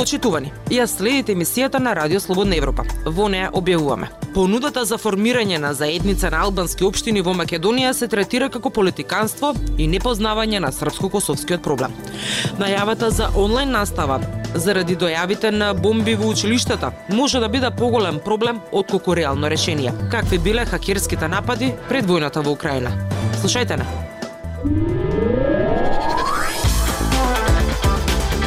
Почитувани, ја следите емисијата на Радио Слободна Европа. Во неа објавуваме. Понудата за формирање на заедница на албански општини во Македонија се третира како политиканство и непознавање на српско-косовскиот проблем. Најавата за онлайн настава заради дојавите на бомби во училиштата може да биде поголем проблем отколку реално решение. Какви биле хакерските напади пред војната во Украина? Слушајте на.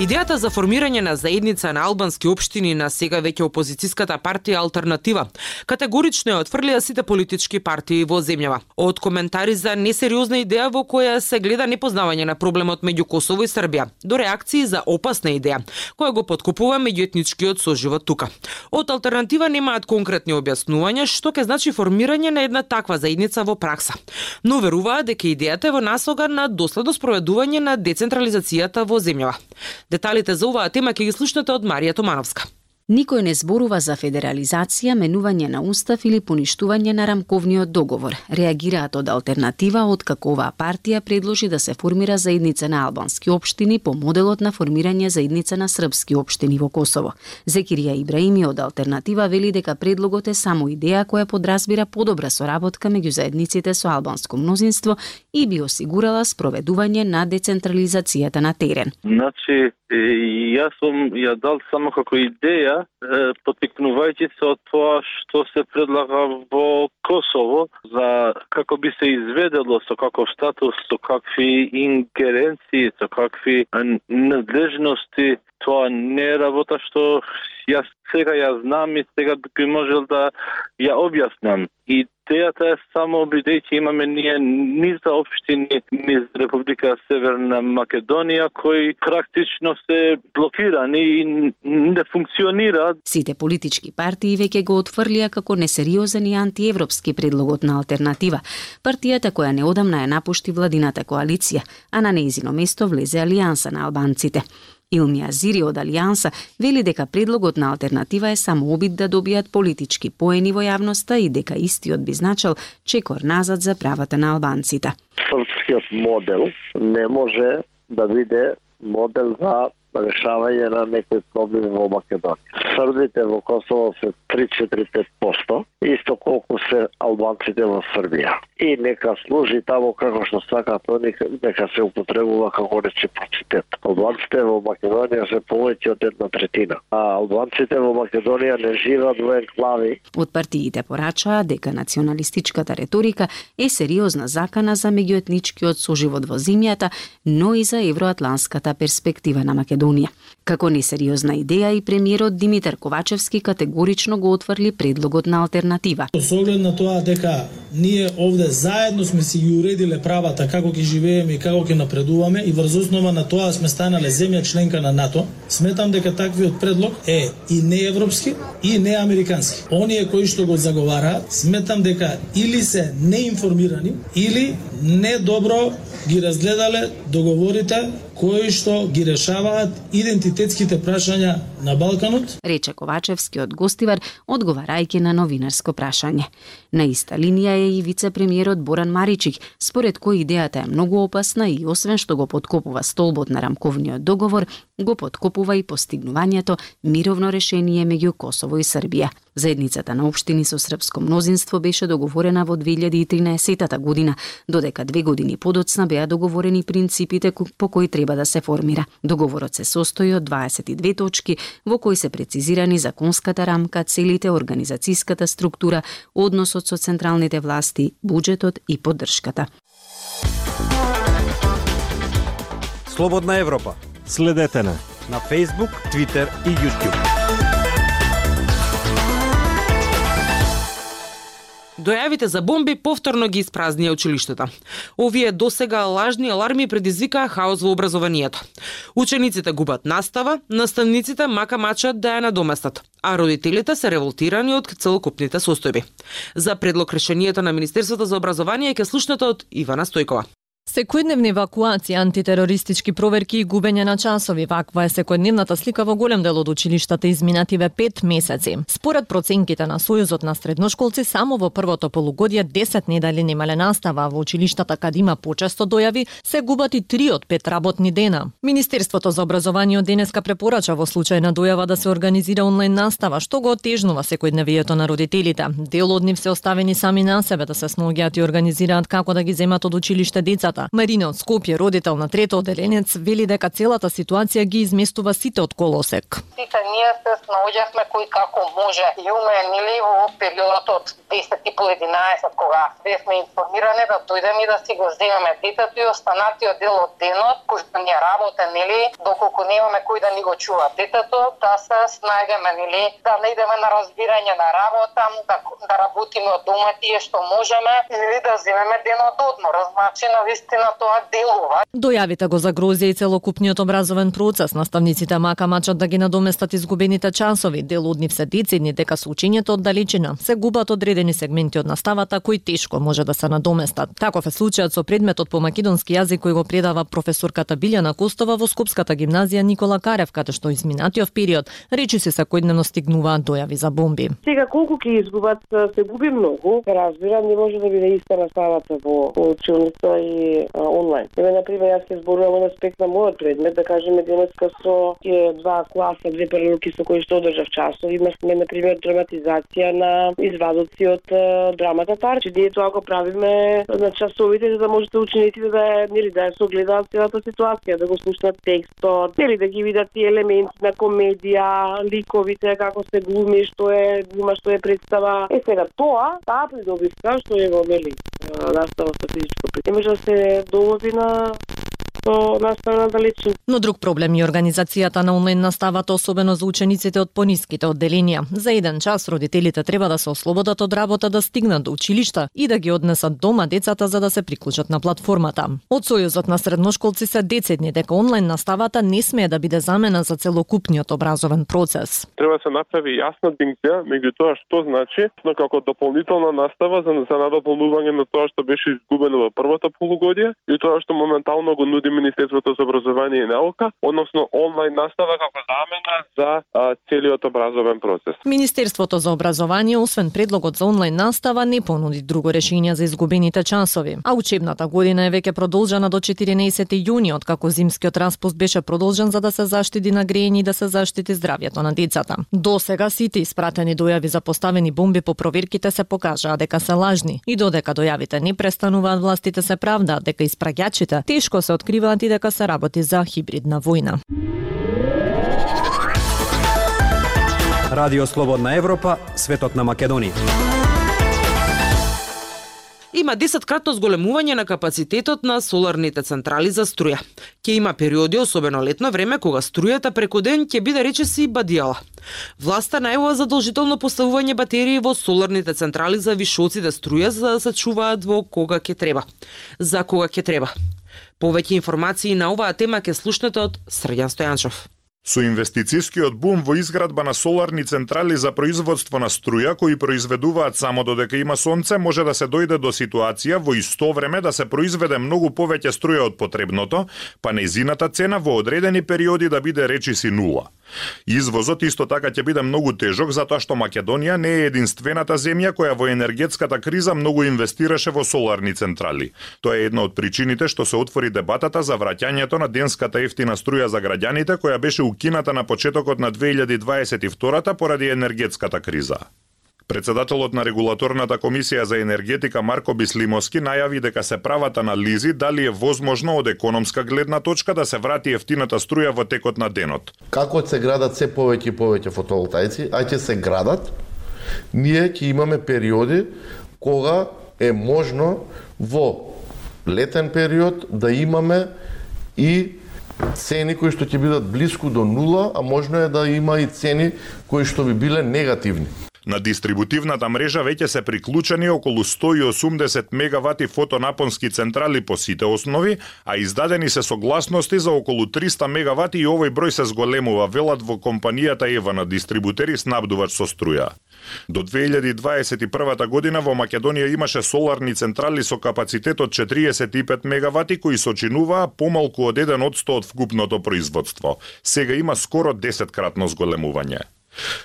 Идејата за формирање на заедница на албански општини на сега веќе опозицијската партија Алтернатива категорично ја отфрлија сите политички партии во земјава. Од коментари за несериозна идеја во која се гледа непознавање на проблемот меѓу Косово и Србија, до реакции за опасна идеја, која го подкупува меѓуетничкиот соживот тука. Од Алтернатива немаат конкретни објаснувања што ќе значи формирање на една таква заедница во пракса, но веруваат дека идејата е во насога на доследно спроведување на децентрализацијата во земјава. Деталите за оваа тема ќе ги слушнете од Марија Томановска. Никој не зборува за федерализација, менување на устав или поништување на рамковниот договор. Реагираат од алтернатива од како оваа партија предложи да се формира заедница на албански општини по моделот на формирање заедница на српски општини во Косово. Зекирија Ибраими од алтернатива вели дека предлогот е само идеја која подразбира подобра соработка меѓу заедниците со албанско мнозинство и би осигурала спроведување на децентрализацијата на терен. Значи, јас сум ја дал само како идеја, потекнувајќи се од тоа што се предлага во Косово, за како би се изведело со каков статус, со какви ингеренции, со какви надлежности, тоа не е работа што јас сега ја знам и сега би можел да ја објаснам. Идејата е само бидејќи имаме ние низ за општини низ Република Северна Македонија кои практично се блокирани и не функционираат Сите политички партии веќе го отфрлија како несериозен и антиевропски предлогот на алтернатива. Партијата која неодамна ја напушти владината коалиција, а на нејзино место влезе Алијанса на албанците. Илмија Зири од Алијанса вели дека предлогот на алтернатива е само обид да добијат политички поени во јавноста и дека истиот би значел чекор назад за правата на албанците. српскиот модел не може да биде модел за решавање на некои проблеми во Македонија. Србите во Косово се 3-4-5%, исто колку се албанците во Србија. И нека служи таму како што сакаат они, нека се употребува како реципроцитет. Албанците во Македонија се повеќе од една третина, а албанците во Македонија не живеат во енклави, Од партиите порачаа дека националистичката реторика е сериозна закана за меѓуетничкиот соживот во земјата, но и за евроатланската перспектива на Македонија. Како несериозна идеја и премиерот Димитар Ковачевски категорично го отфрли предлогот на алтернатива. Со оглед на тоа дека ние овде заедно сме си ги уредиле правата како ќе живееме и како ќе напредуваме и врз основа на тоа сме станале земја членка на НАТО, сметам дека таквиот предлог е и неевропски и неамерикански. Оние кои што го заговараат, сметам дека или се неинформирани или недобро ги разгледале договорите кои што ги решаваат идентитетските прашања на Балканот рече Ковачевски од гостивар, одговарајќи на новинарско прашање. На иста линија е и вице-премиерот Боран Маричик, според кој идејата е многу опасна и освен што го подкопува столбот на рамковниот договор, го подкопува и постигнувањето мировно решение меѓу Косово и Србија. Заедницата на општини со српско мнозинство беше договорена во 2013 година, додека две години подоцна беа договорени принципите по кои треба да се формира. Договорот се состои од 22 точки во кои се прецизирани законската рамка, целите, организацијската структура, односот со централните власти, буџетот и поддршката. Слободна Европа Следете на на Facebook, Twitter и YouTube. Дојавите за бомби повторно ги испразнија училиштата. Овие досега лажни аларми предизвикаа хаос во образованието. Учениците губат настава, наставниците мака мачат да ја надоместат, а родителите се револтирани од целокупните состојби. За предлог решението на Министерството за образование ќе слушнете од Ивана Стојкова. Секојдневни евакуации, антитерористички проверки и губење на часови, ваква е секојдневната слика во голем дел од училиштата изминативе пет месеци. Според проценките на Сојузот на средношколци, само во првото полугодие 10 недели немале настава, во училиштата каде има почесто дојави, се губат и 3 од 5 работни дена. Министерството за образование денеска препорача во случај на дојава да се организира онлайн настава, што го отежнува секојдневието на родителите. Дел од нив се оставени сами на себе да се сноѓаат и организираат како да ги земат од училиште децата децата. Марина од Скопје, родител на трето оделенец, вели дека целата ситуација ги изместува сите од колосек. Сите ние се наоѓавме кој како може и уме нели во периодот од 10 и по 11 кога све сме информирани да дојдеме и да си го земеме детето и останатиот дел од денот кој што ни работа нели доколку немаме кој да ни го чува детето да се снајдеме нели да најдеме на разбирање на работа да, да работиме од дома тие што можеме или да земеме денот одмор значи на вистина тоа делува. Дојавите го загрозија и целокупниот образовен процес. Наставниците мака мачат да ги надоместат изгубените часови. Дел од нив се децидни дека со учењето од далечина се губат одредени сегменти од наставата кои тешко може да се надоместат. Таков е случајот со предметот по македонски јазик кој го предава професорката Билјана Костова во Скопската гимназија Никола Карев, каде што изминатиот период речи се секојдневно стигнуваат дојави за бомби. Сега колку ќе изгубат, се губи многу. Разбирам, не може да биде иста наставата во училница и онлайн. Еве на пример јас ќе зборувам од аспект на мојот предмет, да кажеме денеска со тие два класа, две паралелки со кои што одржав часови, имавме на пример драматизација на извадоци од драмата Тарчи, ние тоа го правиме на часовите за да можете учениците да нели да ја согледаат целата ситуација, да го слушнат текстот, нели да ги видат тие елементи на комедија, ликовите како се глуми, што е глума, што е представа. Е сега тоа, таа придобивка што е во нели настава со физичко не може да се долови на со настава далечни. Но друг проблем е организацијата на онлайн наставата, особено за учениците од пониските одделенија. За еден час родителите треба да се ослободат од работа да стигнат до училишта и да ги однесат дома децата за да се приклучат на платформата. Од Сојузот на средношколци се децидни дека онлайн наставата не смее да биде замена за целокупниот образовен процес. Треба да се направи јасна динкција меѓу тоа што значи но како дополнителна настава за, за надополнување на тоа што беше изгубено во првото полугодие и тоа што моментално го нуди Министерството за образование и наука, односно онлайн настава како замена за а, целиот образовен процес. Министерството за образование, освен предлогот за онлайн настава, не понуди друго решение за изгубените часови. А учебната година е веќе продолжена до 14 јуни, откако зимскиот распуст беше продолжен за да се заштити на грејење и да се заштити здравјето на децата. До сега сите испратени дојави за поставени бомби по проверките се покажаа дека се лажни и додека дојавите не престануваат властите се правдаат дека испраѓачите тешко се откриваат откриваат и дека се работи за хибридна војна. Радио Слободна Европа, светот на Македонија има 10-кратно зголемување на капацитетот на соларните централи за струја. Ке има периоди, особено летно време, кога струјата преку ден ќе биде речеси бадијала. Власта најава задолжително поставување батерии во соларните централи за вишоците струја за да се чуваат во кога ќе треба. За кога ќе треба. Повеќе информации на оваа тема ке слушнете од Срѓан Стојанчов. Со инвестицискиот бум во изградба на соларни централи за производство на струја кои произведуваат само додека има сонце, може да се дојде до ситуација во исто време да се произведе многу повеќе струја од потребното, па незината цена во одредени периоди да биде речиси нула. Извозот исто така ќе биде многу тежок затоа што Македонија не е единствената земја која во енергетската криза многу инвестираше во соларни централи. Тоа е една од причините што се отвори дебатата за враќањето на денската ефтина струја за граѓаните која беше укината на почетокот на 2022 поради енергетската криза. Председателот на регулаторната комисија за енергетика Марко Бислимовски најави дека се прават анализи дали е возможно од економска гледна точка да се врати ефтината струја во текот на денот. Како се градат се повеќе и повеќе фотоволтаици, а ќе се градат, ние ќе имаме периоди кога е можно во летен период да имаме и цени кои што ќе бидат близко до нула, а можно е да има и цени кои што би биле негативни. На дистрибутивната мрежа веќе се приклучени околу 180 мегавати фотонапонски централи по сите основи, а издадени се согласности за околу 300 мегавати и овој број се зголемува, велат во компанијата Ева на дистрибутери снабдувач со струја. До 2021 година во Македонија имаше соларни централи со капацитет од 45 мегавати кои сочинуваа помалку од 1 од 100 од вкупното производство. Сега има скоро 10 кратно зголемување.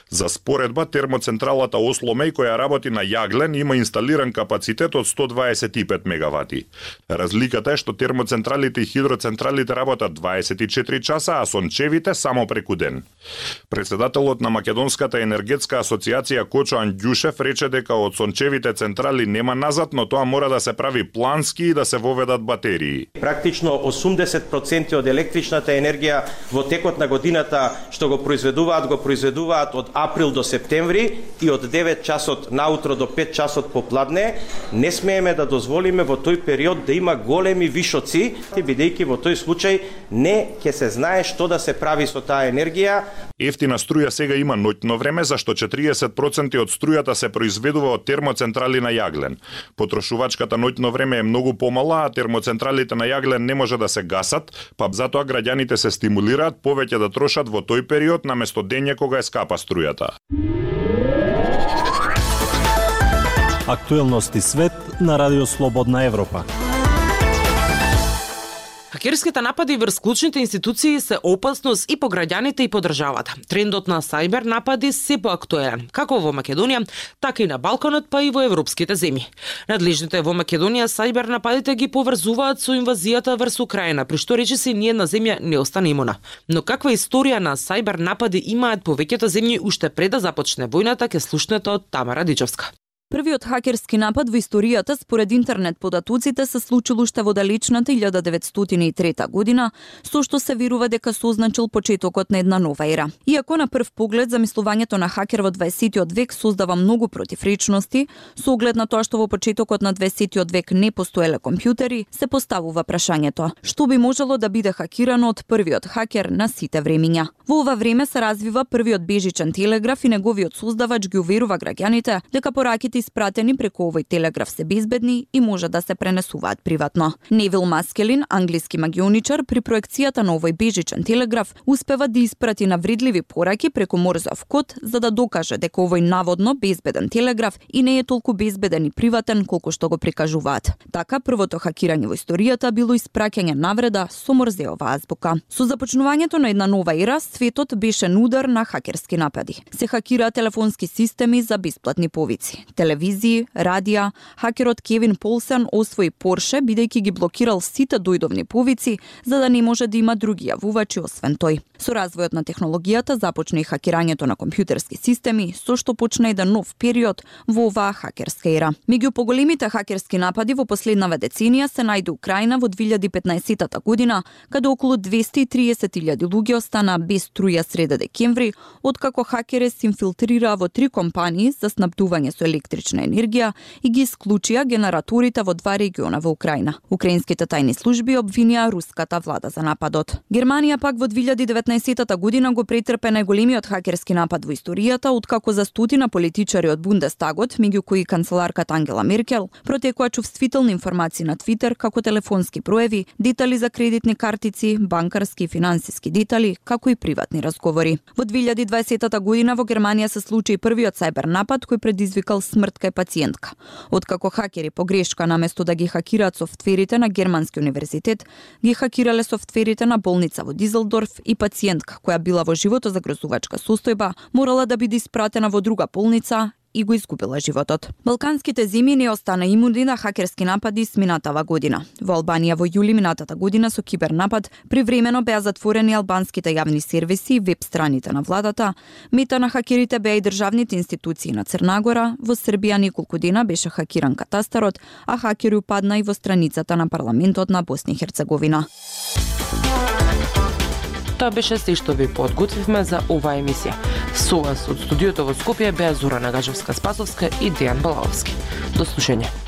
За споредба, термоцентралата Осломеј која работи на јаглен има инсталиран капацитет од 125 мегавати. Разликата е што термоцентралите и хидроцентралите работат 24 часа, а сончевите само преку ден. Председателот на Македонската енергетска асоциација Кочо Андјушев рече дека од сончевите централи нема назад, но тоа мора да се прави плански и да се воведат батерии. Практично 80% од електричната енергија во текот на годината што го произведуваат, го произведуваат продолжуваат од април до септември и од 9 часот наутро до 5 часот попладне, не смееме да дозволиме во тој период да има големи вишоци, бидејќи во тој случај не ќе се знае што да се прави со таа енергија. Ефтина струја сега има ноќно време, зашто 40% од струјата се произведува од термоцентрали на јаглен. Потрошувачката ноќно време е многу помала, а термоцентралите на јаглен не може да се гасат, па затоа граѓаните се стимулираат повеќе да трошат во тој период наместо дење кога е скап скапа струјата. Актуелности свет на Радио Слободна Европа. Хакерските напади врз клучните институции се опасност и по граѓаните и по државата. Трендот на сајбер напади се поактуелен, како во Македонија, така и на Балканот, па и во европските земји. Надлежните во Македонија сајбер нападите ги поврзуваат со инвазијата врз Украина, при што речи се ниедна земја не остана имуна. Но каква историја на сајбер напади имаат повеќето земји уште пред да започне војната, ке слушнете од Тамара Дичовска. Првиот хакерски напад во историјата според интернет податоците се случил уште во далечната 1903 година, со што се верува дека се означил почетокот на една нова ера. Иако на прв поглед замислувањето на хакер во 20 век создава многу противречности, со оглед на тоа што во почетокот на 20 век не постоеле компјутери, се поставува прашањето: што би можело да биде хакирано од првиот хакер на сите времиња? Во ова време се развива првиот бежичен телеграф и неговиот создавач ги уверува граѓаните дека пораките испратени преку овој телеграф се безбедни и може да се пренесуваат приватно. Невил Маскелин, англиски магионичар, при проекцијата на овој бежичен телеграф успева да испрати навредливи пораки преку Морзов код за да докаже дека овој наводно безбеден телеграф и не е толку безбеден и приватен колку што го прикажуваат. Така првото хакирање во историјата било испраќање навреда со Морзеова азбука. Со започнувањето на една нова ера, светот беше нудар на хакерски напади. Се хакираат телефонски системи за бесплатни повици телевизии, радија, хакерот Кевин Полсен освои Порше бидејќи ги блокирал сите дојдовни повици за да не може да има други јавувачи освен тој. Со развојот на технологијата започна и хакирањето на компјутерски системи, со што почна еден да нов период во оваа хакерска ера. Меѓу поголемите хакерски напади во последнава деценија се најде Украина во 2015 година, каде околу 230.000 луѓе остана без струја среда декември, откако хакери се инфилтрираа во три компании за снабдување со електрична електрична енергија и ги исклучија генераторите во два региона во Украина. Украинските тајни служби обвинија руската влада за нападот. Германија пак во 2019 година го претрпе најголемиот хакерски напад во историјата, откако за стотина политичари од Бундестагот, меѓу кои канцеларката Ангела Меркел, протекоа чувствителни информации на Твитер како телефонски проеви, детали за кредитни картици, банкарски и финансиски детали, како и приватни разговори. Во 2020 година во Германија се случи првиот сајбер напад кој предизвикал смрт смрт кај пациентка. Откако хакери по грешка наместо да ги хакираат софтверите на Германски универзитет, ги хакирале софтверите на болница во Дизелдорф и пациентка која била во живото загрозувачка состојба, морала да биде испратена во друга болница и го изгубила животот. Балканските земи не остана имуни на хакерски напади сминатава година. Во Албанија во јули минатата година со кибернапад привремено беа затворени албанските јавни сервиси и веб страните на владата. Мета на хакерите беа и државните институции на Црнагора. Во Србија неколку дена беше хакиран катастарот, а хакери упадна и во страницата на парламентот на Босна и Херцеговина. Тоа беше се што ви подготвивме за оваа емисија. Со вас од студиото во Скопје беа Зора Нагажевска Спасовска и Дејан Балаовски. До слушање.